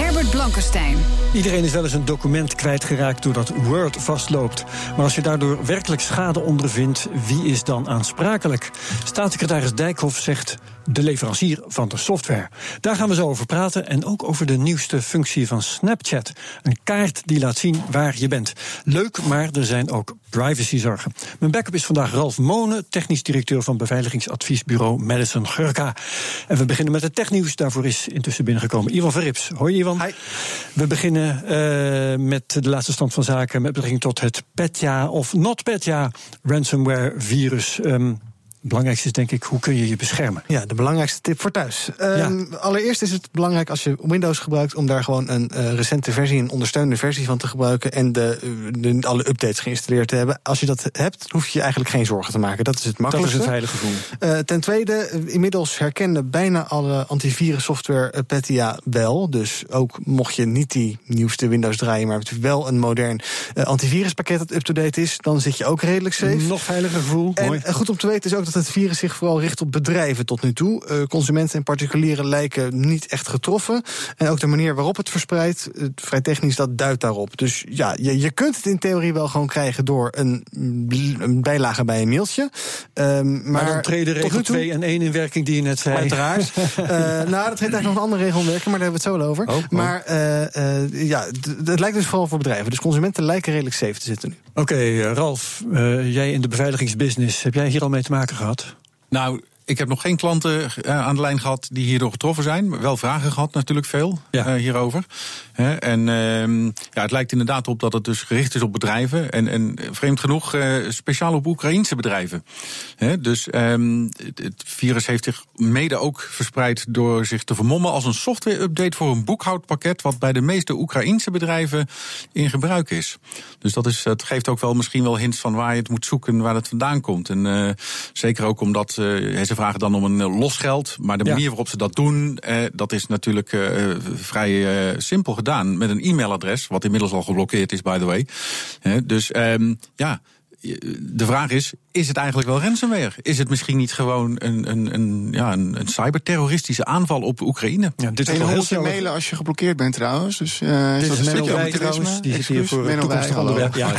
Herbert Blankenstein. Iedereen is wel eens een document kwijtgeraakt doordat Word vastloopt. Maar als je daardoor werkelijk schade ondervindt, wie is dan aansprakelijk? Staatssecretaris Dijkhoff zegt de leverancier van de software. Daar gaan we zo over praten en ook over de nieuwste functie van Snapchat. Een kaart die laat zien waar je bent. Leuk, maar er zijn ook privacyzorgen. Mijn backup is vandaag Ralf Monen, technisch directeur van beveiligingsadviesbureau Madison Gurka. En we beginnen met het technieuws. Daarvoor is intussen binnengekomen Ivan Verrips. Hoi Ivan. Hi. We beginnen uh, met de laatste stand van zaken met betrekking tot het Petya of not Petya ransomware virus. Um, belangrijkste is denk ik, hoe kun je je beschermen? Ja, de belangrijkste tip voor thuis. Um, ja. Allereerst is het belangrijk als je Windows gebruikt... om daar gewoon een uh, recente versie, een ondersteunende versie van te gebruiken... en de, de, alle updates geïnstalleerd te hebben. Als je dat hebt, hoef je je eigenlijk geen zorgen te maken. Dat is het makkelijkste. Dat is het veilige gevoel. Uh, ten tweede, inmiddels herkennen bijna alle antivirussoftware uh, Petya wel. Dus ook mocht je niet die nieuwste Windows draaien... maar het wel een modern antiviruspakket dat up-to-date is... dan zit je ook redelijk safe. Nog veiliger gevoel. En Mooi. goed om te weten is ook dat het virus zich vooral richt op bedrijven tot nu toe. Uh, consumenten en particulieren lijken niet echt getroffen. En ook de manier waarop het verspreidt, uh, vrij technisch, dat duidt daarop. Dus ja, je, je kunt het in theorie wel gewoon krijgen door een, een bijlage bij een mailtje. Uh, maar, maar dan treden regel 2 en 1 in werking die je net zei. Uiteraard. uh, nou, dat heeft eigenlijk nog een andere regel in werking, maar daar hebben we het zo wel over. Oh, oh. Maar ja, het lijkt dus vooral voor bedrijven. Dus consumenten lijken redelijk safe te zitten nu. Oké, okay, Ralf, jij in de beveiligingsbusiness, heb jij hier al mee te maken gehad? Nou, ik heb nog geen klanten uh, aan de lijn gehad die hierdoor getroffen zijn. Wel vragen gehad, natuurlijk veel ja. uh, hierover. En uh, ja, het lijkt inderdaad op dat het dus gericht is op bedrijven. En, en vreemd genoeg uh, speciaal op Oekraïnse bedrijven. Dus um, het virus heeft zich mede ook verspreid door zich te vermommen als een software-update voor een boekhoudpakket. wat bij de meeste Oekraïnse bedrijven in gebruik is. Dus dat, is, dat geeft ook wel misschien wel hints van waar je het moet zoeken, waar het vandaan komt. En zeker ook omdat ze vragen dan om een losgeld. Maar de manier waarop ze dat doen, uh, dat is natuurlijk uh, vrij uh, simpel gedaan. Met een e-mailadres, wat inmiddels al geblokkeerd is, by the way. dus um, ja. De vraag is, is het eigenlijk wel ransomware? Is het misschien niet gewoon een, een, een, ja, een, een cyberterroristische aanval op Oekraïne? Ja, dit is heel snel mailen als je geblokkeerd bent trouwens. Dus uh, dit is dat een stukje amaterisme? Die zit hier voor een toekomstig onderwerp. Ja.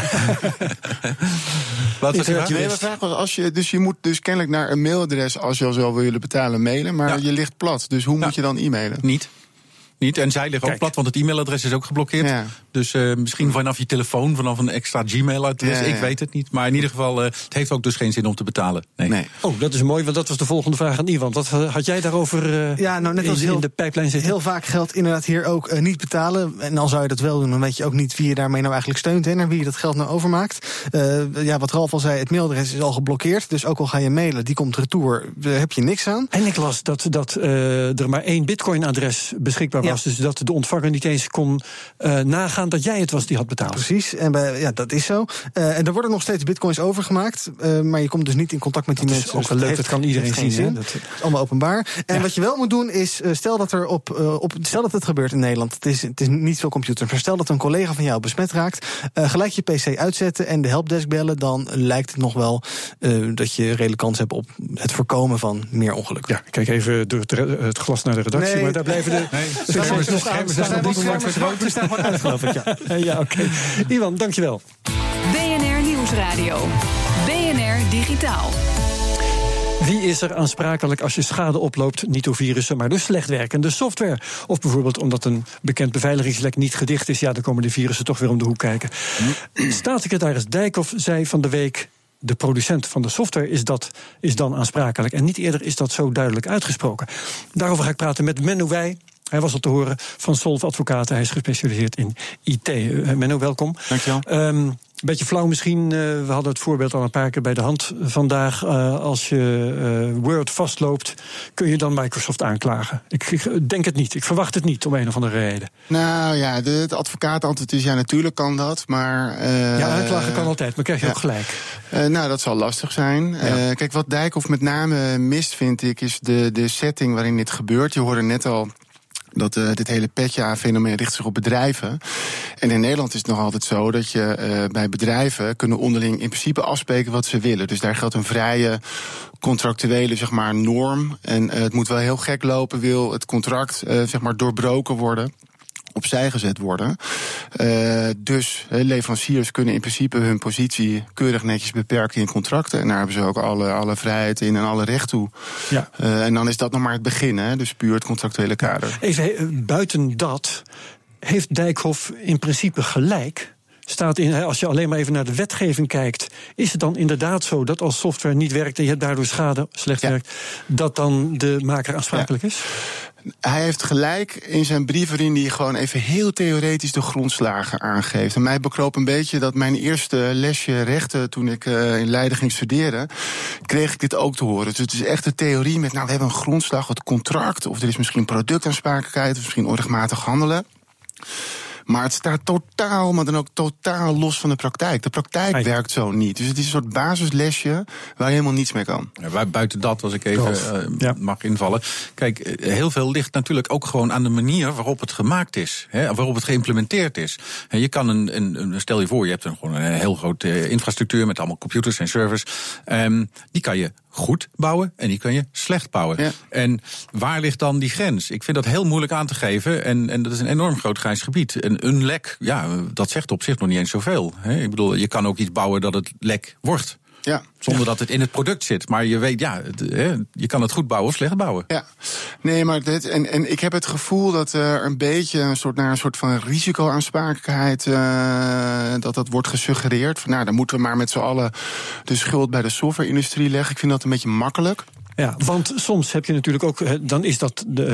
Wat was je nee, vraag was als je, dus je moet dus kennelijk naar een mailadres als je al zo wil willen betalen mailen, maar ja. je ligt plat. Dus hoe ja. moet je dan e-mailen? Niet. Niet. En zij liggen ook plat, want het e-mailadres is ook geblokkeerd. Ja. Dus uh, misschien vanaf je telefoon, vanaf een extra Gmail-adres. Ja, ja. Ik weet het niet. Maar in ieder geval, uh, het heeft ook dus geen zin om te betalen. Nee. nee. Oh, dat is mooi, want dat was de volgende vraag aan Iwan. Wat had jij daarover uh, ja, nou, net als in, heel, in de pijplijn zitten? Heel vaak geldt inderdaad hier ook niet betalen. En al zou je dat wel doen, dan weet je ook niet wie je daarmee nou eigenlijk steunt. En naar wie je dat geld nou overmaakt. ja, wat Ralf al zei, het mailadres is al geblokkeerd. Dus ook al ga je mailen, die komt retour, daar heb je niks aan. En ik las dat, dat er maar één bitcoin-adres beschikbaar was. Dus dat de ontvanger niet eens kon uh, nagaan dat jij het was die had betaald. Precies, en bij, ja, dat is zo. Uh, en er worden nog steeds bitcoins overgemaakt, uh, maar je komt dus niet in contact met die dat mensen. Is ook dus leuk, dat kan iedereen zien. Zin. Dat is allemaal openbaar. En ja. wat je wel moet doen is, stel dat er op, op stel dat het gebeurt in Nederland, het is, het is niet veel computer, maar stel dat een collega van jou besmet raakt, gelijk je PC uitzetten en de helpdesk bellen, dan lijkt het nog wel dat je redelijk kans hebt op het voorkomen van meer ongelukken. Ja, kijk even door het, het glas naar de redactie, nee, maar daar blijven de nee, schermen nog aan. We staan gewoon uit, geloof ik. Ja, ja oké. Iwan, dankjewel. BNR Nieuwsradio. BNR Digitaal. Wie is er aansprakelijk als je schade oploopt, niet door virussen, maar door slecht werkende software? Of bijvoorbeeld omdat een bekend beveiligingslek niet gedicht is, ja, dan komen de virussen toch weer om de hoek kijken. Staatssecretaris Dijkhoff zei van de week de producent van de software is, dat, is dan aansprakelijk. En niet eerder is dat zo duidelijk uitgesproken. Daarover ga ik praten met Menno Wij. Hij was al te horen van Solf Advocaten. Hij is gespecialiseerd in IT. Uh, Menno, welkom. Dankjewel. Um, Een beetje flauw misschien. Uh, we hadden het voorbeeld al een paar keer bij de hand vandaag. Uh, als je uh, Word vastloopt, kun je dan Microsoft aanklagen? Ik, ik, denk het niet. Ik verwacht het niet om een of andere reden. Nou ja, de, het advocaat antwoord is ja, natuurlijk kan dat. Maar, ja, aanklagen kan altijd, maar krijg je ja. ook gelijk. nou, dat zal lastig zijn. Ja. kijk, wat Dijkhoff met name mist, vind ik, is de, de setting waarin dit gebeurt. Je hoorde net al dat uh, dit hele petja-fenomeen richt zich op bedrijven. En in Nederland is het nog altijd zo dat je uh, bij bedrijven kunnen onderling in principe afspreken wat ze willen. Dus daar geldt een vrije contractuele zeg maar, norm. En uh, het moet wel heel gek lopen, wil het contract zeg maar, doorbroken worden opzij gezet worden. Uh, dus leveranciers kunnen in principe hun positie keurig netjes beperken in contracten. En daar hebben ze ook alle, alle vrijheid in en alle recht toe. Ja. Uh, en dan is dat nog maar het begin, hè, dus puur het contractuele kader. Even buiten dat, heeft Dijkhoff in principe gelijk? Staat in, als je alleen maar even naar de wetgeving kijkt, is het dan inderdaad zo dat als software niet werkt en je hebt daardoor schade slecht ja. werkt, dat dan de maker aansprakelijk ja. is? Hij heeft gelijk in zijn brief waarin hij gewoon even heel theoretisch de grondslagen aangeeft. En mij bekroop een beetje dat mijn eerste lesje rechten toen ik uh, in Leiden ging studeren, kreeg ik dit ook te horen. Dus het is echt de theorie met, nou we hebben een grondslag, het contract, of er is misschien productaansprakelijkheid, of misschien onrechtmatig handelen. Maar het staat totaal, maar dan ook totaal los van de praktijk. De praktijk werkt zo niet. Dus het is een soort basislesje waar je helemaal niets mee kan. Ja, buiten dat, als ik even uh, ja. mag invallen. Kijk, eh, heel veel ligt natuurlijk ook gewoon aan de manier waarop het gemaakt is. Hè, waarop het geïmplementeerd is. En je kan een, een, stel je voor, je hebt een, gewoon een heel grote infrastructuur met allemaal computers en servers. Um, die kan je goed bouwen en die kan je slecht bouwen. Ja. En waar ligt dan die grens? Ik vind dat heel moeilijk aan te geven en, en dat is een enorm groot grijs gebied. En een lek, ja, dat zegt op zich nog niet eens zoveel. Ik bedoel, je kan ook iets bouwen dat het lek wordt. Ja. Zonder dat het in het product zit. Maar je weet, ja, het, je kan het goed bouwen of slecht bouwen. Ja, nee, maar dit, en, en ik heb het gevoel dat er een beetje een soort, naar een soort van risicoaansprakelijkheid. Uh, dat dat wordt gesuggereerd. Van, nou, dan moeten we maar met z'n allen de schuld bij de software-industrie leggen. Ik vind dat een beetje makkelijk. Ja, want soms heb je natuurlijk ook, dan is dat de,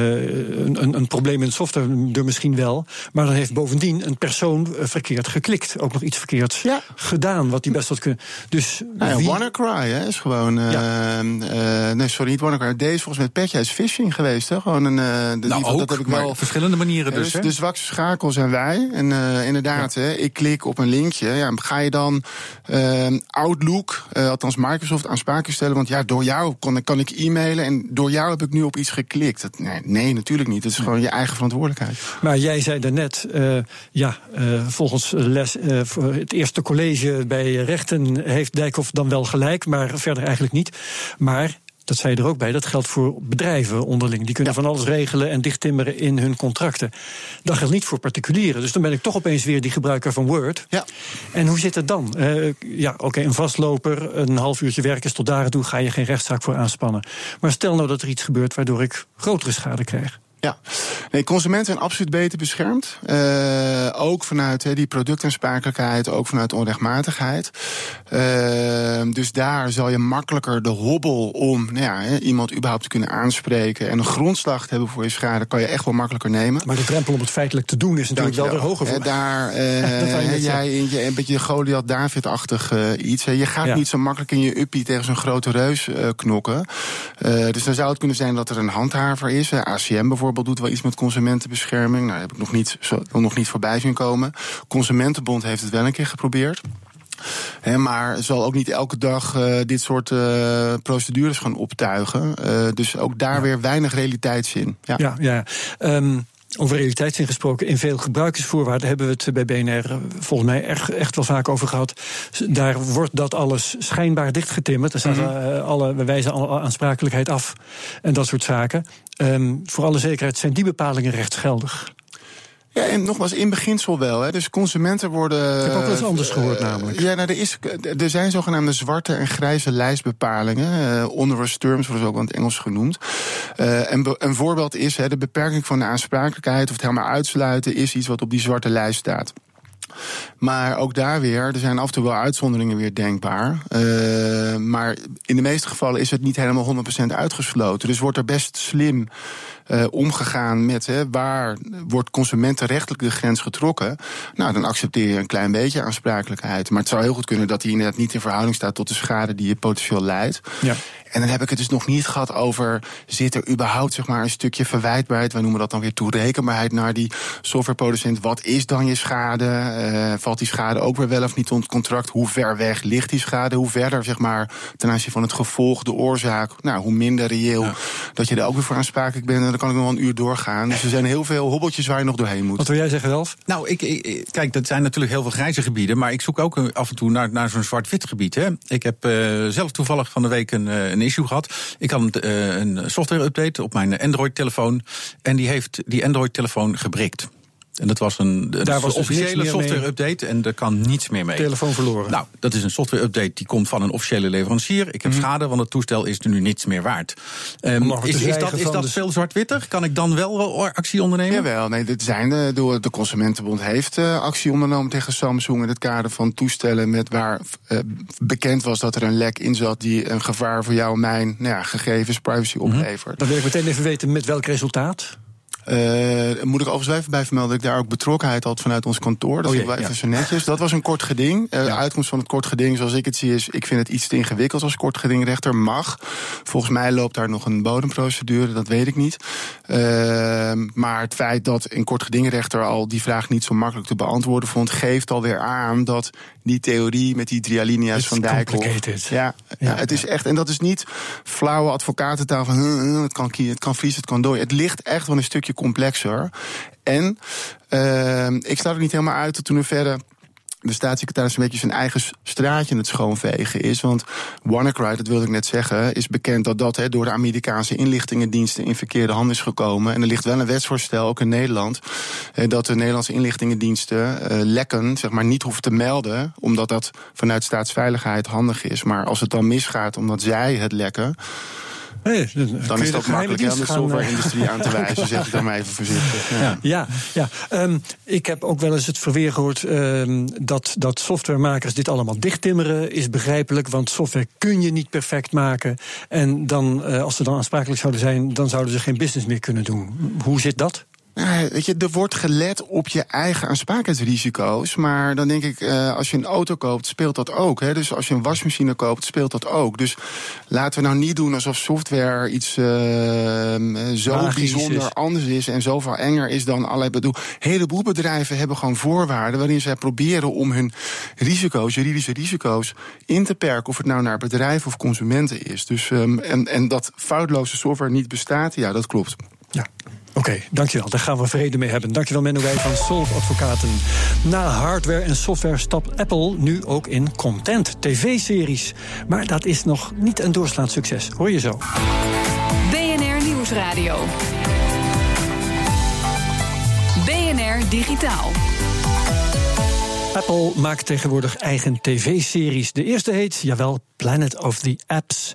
een, een, probleem in de software er misschien wel. Maar dan heeft bovendien een persoon verkeerd geklikt. Ook nog iets verkeerds ja. gedaan, wat die best had kunnen. Dus nou ja, wie... WannaCry hè, is gewoon. Ja. Uh, nee, sorry, niet WannaCry. Deze volgens mij Petja is phishing geweest. Hè? Gewoon een. Uh, de, nou, ook, dat heb ik wel. verschillende manieren dus. dus de zwakste schakel zijn wij. En uh, inderdaad, hè, ik klik op een linkje. Ja, ga je dan Outlook, althans Microsoft, aansprakelijk stellen? Want ja, door jou kan, kan ik e-mailen en door jou heb ik nu op iets geklikt. Dat, nee, natuurlijk niet. Het is gewoon je eigen verantwoordelijkheid. Maar jij zei daarnet, uh, ja, uh, volgens les, uh, voor het eerste college bij rechten heeft Dijkhoff dan wel gelijk, maar verder eigenlijk niet. Maar dat zei je er ook bij, dat geldt voor bedrijven onderling. Die kunnen van alles regelen en dichttimmeren in hun contracten. Dat geldt niet voor particulieren. Dus dan ben ik toch opeens weer die gebruiker van Word. Ja. En hoe zit het dan? Uh, ja, oké, een vastloper, een half uurtje werken tot daar toe ga je geen rechtszaak voor aanspannen. Maar stel nou dat er iets gebeurt waardoor ik grotere schade krijg. Ja, nee, consumenten zijn absoluut beter beschermd. Uh, ook vanuit he, die productaansprakelijkheid, ook vanuit onrechtmatigheid. Uh, dus daar zal je makkelijker de hobbel om nou ja, he, iemand überhaupt te kunnen aanspreken en een grondslag te hebben voor je schade, kan je echt wel makkelijker nemen. Maar de drempel om het feitelijk te doen is natuurlijk wel weer hoger. Voor daar, uh, jij in je, een beetje Goliath-David-achtig iets. He, je gaat ja. niet zo makkelijk in je uppie tegen zo'n grote reus knokken. dus dan zou het kunnen zijn dat er een handhaver is, ACM bijvoorbeeld bijvoorbeeld doet wel iets met consumentenbescherming. Nou, heb ik nog niet, zo, nog niet voorbij zien komen. Consumentenbond heeft het wel een keer geprobeerd. He, maar zal ook niet elke dag uh, dit soort uh, procedures gaan optuigen. Uh, dus ook daar ja. weer weinig realiteitszin. Ja, ja. ja. Um, over realiteitszin gesproken, in veel gebruikersvoorwaarden hebben we het bij BNR volgens mij echt, echt wel vaak over gehad. Daar wordt dat alles schijnbaar dichtgetimmerd. Er staat mm -hmm. alle, we wijzen alle aansprakelijkheid af en dat soort zaken. Um, voor alle zekerheid zijn die bepalingen rechtsgeldig. Ja, en nogmaals, in beginsel wel. Hè. Dus consumenten worden. Ik heb ook wel eens anders gehoord, namelijk. Ja, nou, er, is, er zijn zogenaamde zwarte en grijze lijstbepalingen. Uh, onerous terms worden ze ook in het Engels genoemd. Uh, en een voorbeeld is hè, de beperking van de aansprakelijkheid, of het helemaal uitsluiten, is iets wat op die zwarte lijst staat. Maar ook daar weer, er zijn af en toe wel uitzonderingen weer denkbaar. Uh, maar in de meeste gevallen is het niet helemaal 100% uitgesloten. Dus wordt er best slim uh, omgegaan met hè, waar wordt consumentenrechtelijk de grens getrokken. Nou, dan accepteer je een klein beetje aansprakelijkheid. Maar het zou heel goed kunnen dat die inderdaad niet in verhouding staat tot de schade die je potentieel leidt. Ja. En dan heb ik het dus nog niet gehad over zit er überhaupt zeg maar, een stukje verwijtbaarheid, wij noemen dat dan weer toerekenbaarheid naar die softwareproducent. Wat is dan je schade? Uh, valt die schade ook weer wel of niet onder contract? Hoe ver weg ligt die schade? Hoe verder zeg maar, ten aanzien van het gevolg, de oorzaak, nou, hoe minder reëel dat je er ook weer voor aansprakelijk bent. En dan kan ik nog wel een uur doorgaan. Dus er zijn heel veel hobbeltjes waar je nog doorheen moet. Wat wil jij zeggen, Elf? Nou, ik, ik, kijk, dat zijn natuurlijk heel veel grijze gebieden, maar ik zoek ook af en toe naar, naar zo'n zwart-wit gebied. Hè. Ik heb uh, zelf toevallig van de week een, een issue gehad. Ik had een software-update op mijn Android-telefoon. En die heeft die Android-telefoon gebrikt. En dat was een, een Daar was dus officiële software-update en er kan niets meer mee. Telefoon verloren. Nou, dat is een software-update die komt van een officiële leverancier. Ik heb mm. schade, want het toestel is er nu niets meer waard. Um, is, is, dat, is dat veel zwart-wittig? Kan ik dan wel actie ondernemen? Jawel, nee, dit zijn de, door de Consumentenbond heeft uh, actie ondernomen tegen Samsung in het kader van toestellen met waar uh, bekend was dat er een lek in zat die een gevaar voor jou en mijn nou ja, gegevens, privacy mhm. oplevert. Dan wil ik meteen even weten met welk resultaat. Uh, moet ik overigens even bij vermelden dat ik daar ook betrokkenheid had vanuit ons kantoor. Dat oh, wel even zo netjes. Dat was een kort geding. Uh, De uitkomst van het kort geding, zoals ik het zie, is: ik vind het iets te ingewikkeld als kort gedingrechter mag. Volgens mij loopt daar nog een bodemprocedure, dat weet ik niet. Uh, maar het feit dat een kort gedingrechter al die vraag niet zo makkelijk te beantwoorden vond, geeft alweer aan dat die theorie met die drie alinea's van Dijkhoff. Ja, ja, het is echt, en dat is niet flauwe advocatentaal van het kan het kan vries, het kan door. Het ligt echt wel een stukje complexer. En uh, ik sluit er niet helemaal uit dat toen er verder de staatssecretaris een beetje zijn eigen straatje in het schoonvegen is. Want WannaCry, dat wilde ik net zeggen, is bekend dat dat door de Amerikaanse inlichtingendiensten in verkeerde handen is gekomen. En er ligt wel een wetsvoorstel, ook in Nederland, dat de Nederlandse inlichtingendiensten uh, lekken zeg maar, niet hoeven te melden, omdat dat vanuit staatsveiligheid handig is. Maar als het dan misgaat omdat zij het lekken dan is dat makkelijk om de software-industrie aan te wijzen, zeg ik dan maar even voorzichtig. Ja, ja, ja. Um, ik heb ook wel eens het verweer gehoord um, dat, dat softwaremakers dit allemaal dichttimmeren. Is begrijpelijk, want software kun je niet perfect maken. En dan, uh, als ze dan aansprakelijk zouden zijn, dan zouden ze geen business meer kunnen doen. Hoe zit dat? Nou, weet je, er wordt gelet op je eigen aansprakelijkheidsrisico's. Maar dan denk ik, uh, als je een auto koopt, speelt dat ook. Hè? Dus als je een wasmachine koopt, speelt dat ook. Dus laten we nou niet doen alsof software iets uh, zo bijzonder anders is en zoveel enger is dan allerlei bedoel. Een heleboel bedrijven hebben gewoon voorwaarden waarin zij proberen om hun risico's, juridische risico's, in te perken. Of het nou naar bedrijven of consumenten is. Dus, um, en, en dat foutloze software niet bestaat, ja, dat klopt. Ja. Oké, dankjewel. Daar gaan we vrede mee hebben. Dankjewel Menno Wij van Solf Advocaten. Na hardware en software stapt Apple nu ook in content, tv-series. Maar dat is nog niet een doorslaand succes. Hoor je zo. BNR Nieuwsradio. BNR Digitaal. Apple maakt tegenwoordig eigen tv-series. De eerste heet, jawel, Planet of the Apps.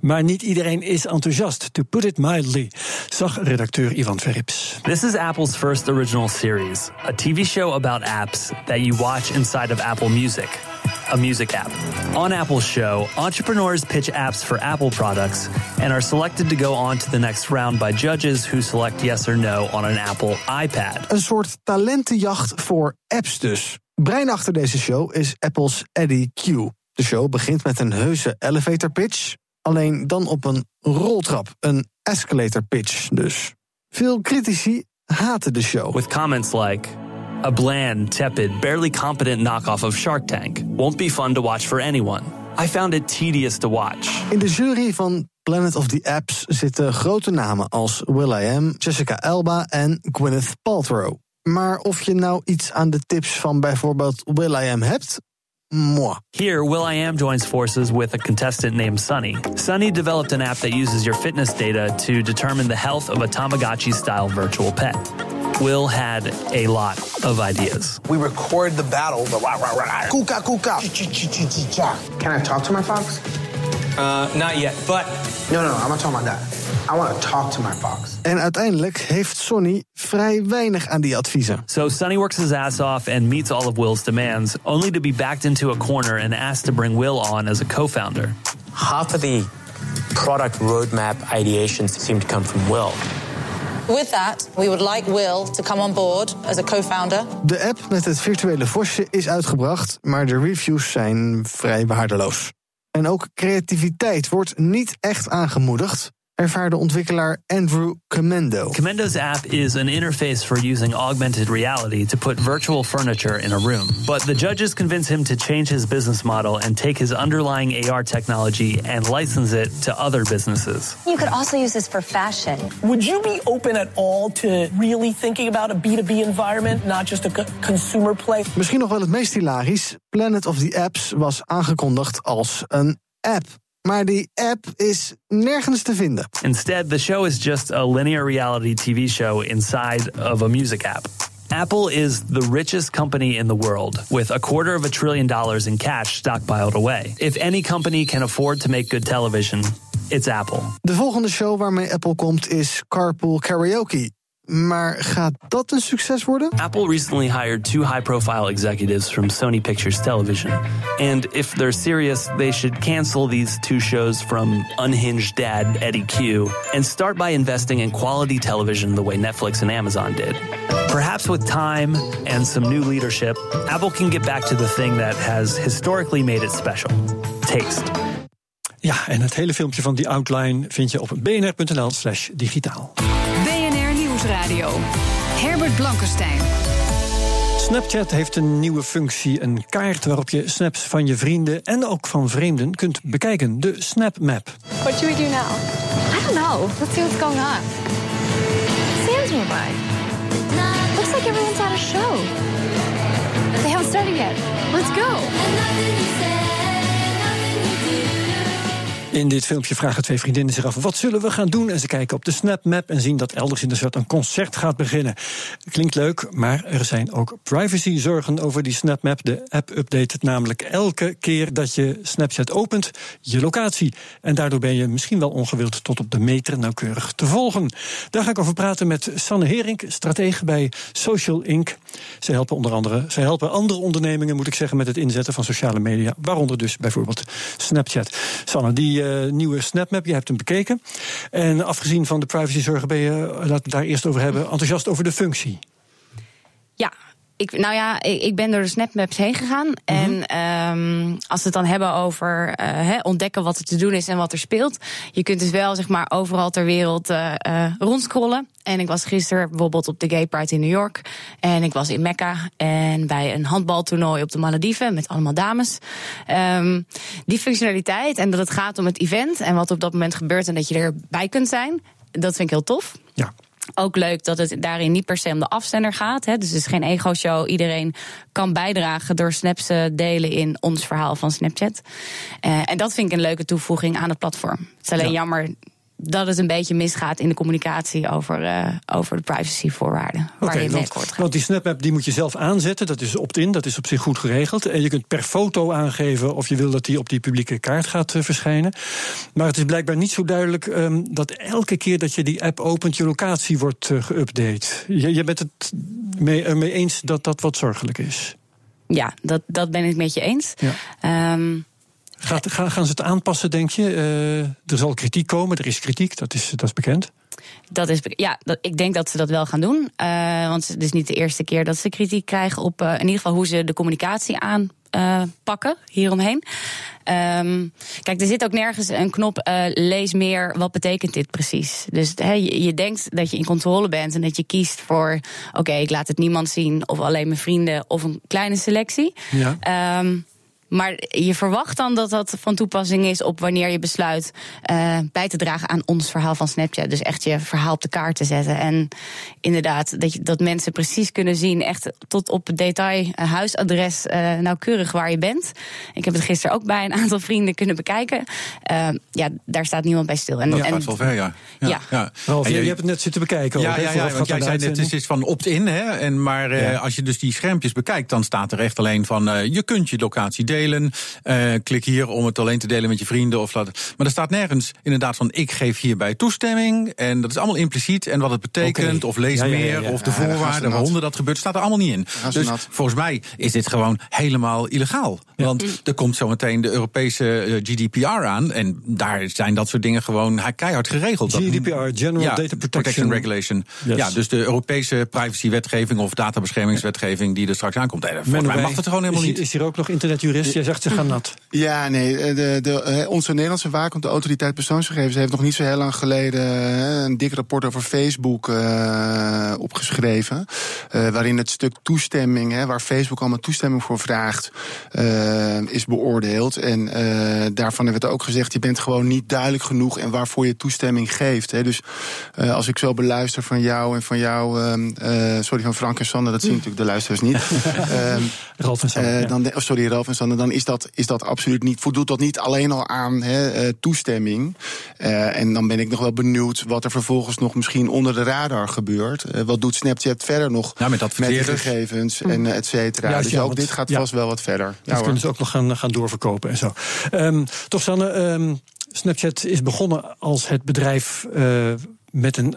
Maar niet iedereen is enthousiast, to put it mildly, zag redacteur Ivan Verrips. This is Apple's first original series, a TV show about apps that you watch inside of Apple Music. A music app. On Apple's show, entrepreneurs pitch apps for Apple products and are selected to go on to the next round by judges who select yes or no on an Apple iPad. Een soort talentenjacht voor apps dus. Brein achter deze show is Apple's Eddie Q. De show begint met een heuse elevator pitch, alleen dan op een roltrap, een escalator pitch dus. Veel critici haten de show. With comments like a bland, tepid, barely competent knockoff of Shark Tank won't be fun to watch for anyone. I found it tedious to watch. In de jury van Planet of the Apps zitten grote namen als Will.i.am, Jessica Alba en Gwyneth Paltrow. Maar of je nou iets aan de tips van bijvoorbeeld Will.i.am hebt, moi. Here, Will.i.am joins forces with a contestant named Sunny. Sunny developed an app that uses your fitness data to determine the health of a Tamagotchi-style virtual pet. Will had a lot of ideas. We record the battle. The kuka, kuka. Can I talk to my fox? Uh, not yet, but... No, no, no, I'm not talking about that. I want to talk to my box. En uiteindelijk heeft Sonny vrij weinig aan die adviezen. So Sonny works his ass off and meets all of Will's demands, only to be backed into a corner and asked to bring Will on as a co-founder. Half of the product roadmap ideations seem to come from Will. With that, we would like Will to come on board as a co-founder. De app met het virtuele vosje is uitgebracht, maar de reviews zijn vrij waardeloos. En ook creativiteit wordt niet echt aangemoedigd. Ervaarde ontwikkelaar Andrew Comendo. Comendo's app is an interface for using augmented reality to put virtual furniture in a room. But the judges convince him to change his business model and take his underlying AR technology and license it to other businesses. You could also use this for fashion. Would you be open at all to really thinking about a B2B environment, not just a consumer play? Misschien nog wel het meest hilarisch. Planet of the Apps was aangekondigd als een app. Maar die app is nergens te vinden. Instead, the show is just a linear reality TV show inside of a music app. Apple is the richest company in the world, with a quarter of a trillion dollars in cash stockpiled away. If any company can afford to make good television, it's Apple. De volgende show waarmee Apple komt is Carpool Karaoke. Maar gaat dat een succes worden? Apple recently hired two high profile executives from Sony Pictures Television. And if they're serious, they should cancel these two shows from unhinged dad Eddie Q and start by investing in quality television the way Netflix and Amazon did. Perhaps with time and some new leadership, Apple can get back to the thing that has historically made it special taste. Ja, en het hele filmpje van die outline vind je op bnr.nl/slash digitaal. Nieuwsradio. Herbert Blankenstein. Snapchat heeft een nieuwe functie, een kaart waarop je snaps van je vrienden en ook van vreemden kunt bekijken, de Snap Map. What should we do now? I don't know. Let's see what's going on. Sam's nearby. Looks like everyone's at a show. They haven't started yet. Let's go. In dit filmpje vragen twee vriendinnen zich af: wat zullen we gaan doen? En ze kijken op de SnapMap en zien dat elders in de stad een concert gaat beginnen. Klinkt leuk, maar er zijn ook privacyzorgen over die SnapMap. De app update namelijk elke keer dat je Snapchat opent je locatie. En daardoor ben je misschien wel ongewild tot op de meter nauwkeurig te volgen. Daar ga ik over praten met Sanne Herink, stratege bij Social Inc. Ze helpen onder andere, ze helpen andere ondernemingen, moet ik zeggen, met het inzetten van sociale media, waaronder dus bijvoorbeeld Snapchat. Sanne, die uh, nieuwe SnapMap. Je hebt hem bekeken. En afgezien van de privacyzorgen ben je, laten we het daar eerst over hebben, enthousiast over de functie. Ja, ik, nou ja, ik ben door de snapmaps heen gegaan. Mhm. En um, als we het dan hebben over uh, ontdekken wat er te doen is en wat er speelt. Je kunt dus wel zeg maar overal ter wereld uh, uh, rondscrollen. En ik was gisteren bijvoorbeeld op de Gay Pride in New York. En ik was in Mekka. En bij een handbaltoernooi op de Malediven met allemaal dames. Um, die functionaliteit en dat het gaat om het event en wat op dat moment gebeurt en dat je erbij kunt zijn. Dat vind ik heel tof. Ja. Ook leuk dat het daarin niet per se om de afzender gaat. Hè. Dus het is geen ego-show. Iedereen kan bijdragen door snaps te delen in ons verhaal van Snapchat. Uh, en dat vind ik een leuke toevoeging aan het platform. Het is alleen ja. jammer dat het een beetje misgaat in de communicatie over, uh, over de privacyvoorwaarden. Waar okay, je mee akkoord gaat. Want die SnapMap die moet je zelf aanzetten. Dat is opt-in, dat is op zich goed geregeld. En je kunt per foto aangeven of je wil dat die op die publieke kaart gaat uh, verschijnen. Maar het is blijkbaar niet zo duidelijk um, dat elke keer dat je die app opent, je locatie wordt uh, geüpdate. Je, je bent het mee, ermee eens dat dat wat zorgelijk is. Ja, dat, dat ben ik met je eens. Ja. Um, Gaat, gaan, gaan ze het aanpassen, denk je? Uh, er zal kritiek komen, er is kritiek, dat is, dat is bekend. Dat is, ja, dat, ik denk dat ze dat wel gaan doen. Uh, want het is niet de eerste keer dat ze kritiek krijgen op uh, in ieder geval hoe ze de communicatie aanpakken hieromheen. Um, kijk, er zit ook nergens een knop uh, lees meer, wat betekent dit precies? Dus he, je, je, denkt dat je in controle bent en dat je kiest voor oké, okay, ik laat het niemand zien, of alleen mijn vrienden, of een kleine selectie. Ja. Um, maar je verwacht dan dat dat van toepassing is op wanneer je besluit uh, bij te dragen aan ons verhaal van Snapchat. Dus echt je verhaal op de kaart te zetten. En inderdaad, dat, je, dat mensen precies kunnen zien, echt tot op het detail, uh, huisadres, uh, nauwkeurig waar je bent. Ik heb het gisteren ook bij een aantal vrienden kunnen bekijken. ja, daar staat niemand bij stil. En, dat en, gaat wel ver, ja. Ja, ja. ja. Ralf, je, je hebt het net zitten bekijken. Ja, ook, ja, ja, want jij zei net, het is van opt-in. Hè, en maar ja. als je dus die schermpjes bekijkt, dan staat er echt alleen van je kunt je locatie delen delen. Uh, klik hier om het alleen te delen met je vrienden. Of laten. Maar er staat nergens inderdaad van ik geef hierbij toestemming. En dat is allemaal impliciet. En wat het betekent, of lees meer, of de voorwaarden, waaronder dat gebeurt, staat er allemaal niet in. Dus volgens mij is dit gewoon helemaal illegaal. Want er komt zometeen de Europese eh, GDPR aan. En daar zijn dat soort dingen gewoon keihard geregeld. GDPR, General Data Protection, Regulation. Ja, dus de Europese privacywetgeving of databeschermingswetgeving die er straks aankomt. En volgens mij mag het gewoon helemaal niet. Is hier ook nog internetjurist? Jij zegt ze gaan nat. Ja, nee. Eh, de, de, eh, onze Nederlandse waakhond, de autoriteit persoonsgegevens, heeft nog niet zo heel lang geleden een dik rapport over Facebook uh, opgeschreven. Uh, waarin het stuk toestemming, hè, waar Facebook allemaal toestemming voor vraagt, uh, is beoordeeld. En daarvan hebben we het ook gezegd: je bent gewoon niet duidelijk genoeg en waarvoor je toestemming geeft. Hè. Dus als ik zo beluister van jou en van jou, ehm, sorry, van Frank en Sander, dat zien natuurlijk de luisteraars niet. Ehm, Ralf en Sander. Dan, oh, sorry, Ralf en Sander, dan is dat, is dat absoluut niet, voldoet dat niet alleen al aan hè, toestemming. en dan ben ik nog wel benieuwd wat er vervolgens nog misschien onder de radar gebeurt. Uh, wat doet Snapchat verder nog ja, met, met de gegevens en uh, et cetera. Ja, dus ja, ook dit gaat vast wel wat verder. Dat ja, kunnen ze ook nog gaan, gaan doorverkopen en zo. Um, toch, Sanne, um, Snapchat is begonnen als het bedrijf uh, met een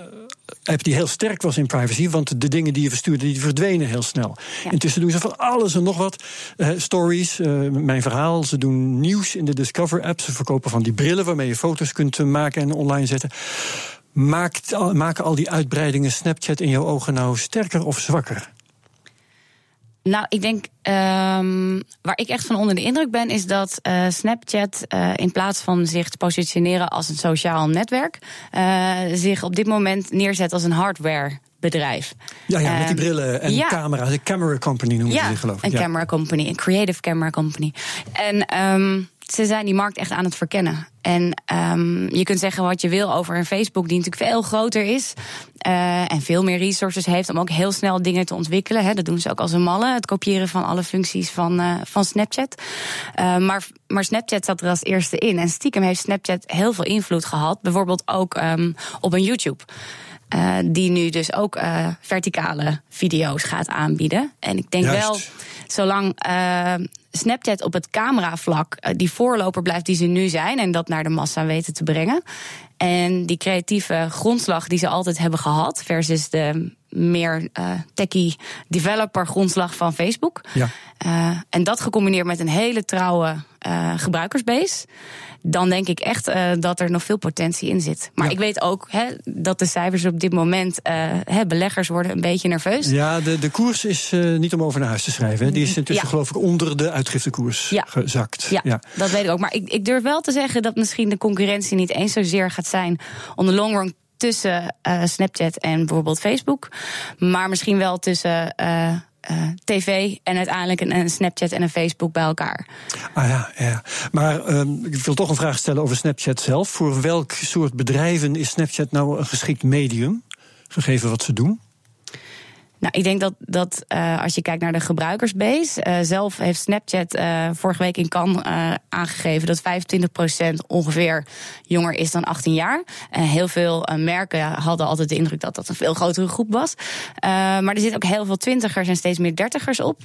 app die heel sterk was in privacy. Want de dingen die je verstuurde, die verdwenen heel snel. Ja. Intussen doen ze van alles en nog wat. Uh, stories, uh, mijn verhaal. Ze doen nieuws in de Discover app. Ze verkopen van die brillen waarmee je foto's kunt maken en online zetten. Maakt, maken al die uitbreidingen Snapchat in jouw ogen nou sterker of zwakker? Nou, ik denk um, waar ik echt van onder de indruk ben, is dat uh, Snapchat uh, in plaats van zich te positioneren als een sociaal netwerk, uh, zich op dit moment neerzet als een hardware bedrijf. Ja, ja met die brillen en ja. camera's. Een camera company noemen ja, ze geloof ik. Een ja. camera company, een creative camera company. En um, ze zijn die markt echt aan het verkennen. En um, je kunt zeggen wat je wil over een Facebook, die natuurlijk veel groter is. Uh, en veel meer resources heeft om ook heel snel dingen te ontwikkelen. Hè. Dat doen ze ook als een malle. Het kopiëren van alle functies van, uh, van Snapchat. Uh, maar, maar Snapchat zat er als eerste in. En stiekem heeft Snapchat heel veel invloed gehad. Bijvoorbeeld ook um, op een YouTube. Uh, die nu dus ook verticale video's gaat aanbieden. En ik denk Juist. wel, zolang Snapchat op het cameravlak die voorloper blijft die ze nu zijn en dat naar de massa weten te brengen. En die creatieve grondslag die ze altijd hebben gehad, versus de meer uh, techie developer grondslag van Facebook. Ja. Uh, en dat gecombineerd met een hele trouwe uh, gebruikersbase dan denk ik echt dat er nog veel potentie in zit. Maar ja. ik weet ook hè, dat de cijfers op dit moment, hè, beleggers worden een beetje nerveus. Ja, de, de koers is niet om over naar huis te schrijven. Hè. Die is intussen ja. geloof ik onder de uitgiftekoers gezakt. Ja, ja, dat weet ik ook. Maar ik, ik durf wel te zeggen dat misschien de concurrentie niet eens zozeer gaat zijn on the long run tussen uh, Snapchat en bijvoorbeeld Facebook. Maar misschien wel tussen uh, uh, tv en uiteindelijk een, Snapchat en een Facebook bij elkaar. Ah ja, ja. maar um, ik wil toch een vraag stellen over Snapchat zelf. Voor welk soort bedrijven is Snapchat nou een geschikt medium, gegeven wat ze doen? Nou, ik denk dat, dat uh, als je kijkt naar de gebruikersbase. Uh, zelf heeft Snapchat uh, vorige week in Cannes aangegeven dat 25% ongeveer jonger is dan 18 jaar. heel veel merken hadden altijd de indruk dat dat een veel grotere groep was. maar er zitten ook heel veel twintigers en steeds meer dertigers op.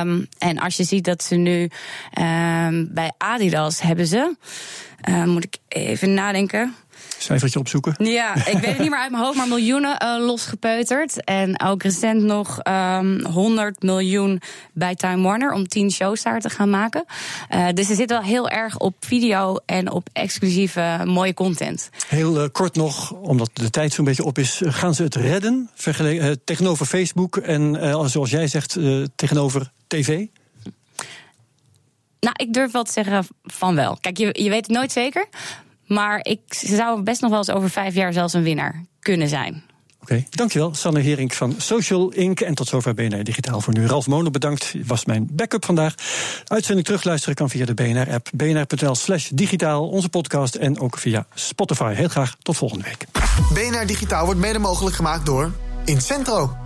Um, en als je ziet dat ze nu um, bij Adidas hebben ze. moet ik even nadenken cijfertje opzoeken? Ja, ik weet het niet meer uit mijn hoofd, maar miljoenen uh, losgepeuterd. En ook recent nog um, 100 miljoen bij Time Warner om 10 shows daar te gaan maken. Uh, dus ze zit wel heel erg op video en op exclusieve mooie content. Heel uh, kort nog, omdat de tijd zo'n beetje op is. Gaan ze het redden tegenover Facebook en zoals jij zegt, tegenover tv? Nou, ik durf wel te zeggen van wel. Kijk, je, je weet het nooit zeker. Maar ik zou best nog wel eens over vijf jaar zelfs een winnaar kunnen zijn. Oké, okay, dankjewel. Sanne Hering van Social Inc. En tot zover BNR Digitaal voor nu. Ralf Monen bedankt, was mijn backup vandaag. Uitzending terugluisteren kan via de BNR-app. bnr.nl slash digitaal, onze podcast en ook via Spotify. Heel graag tot volgende week. BNR Digitaal wordt mede mogelijk gemaakt door Incentro.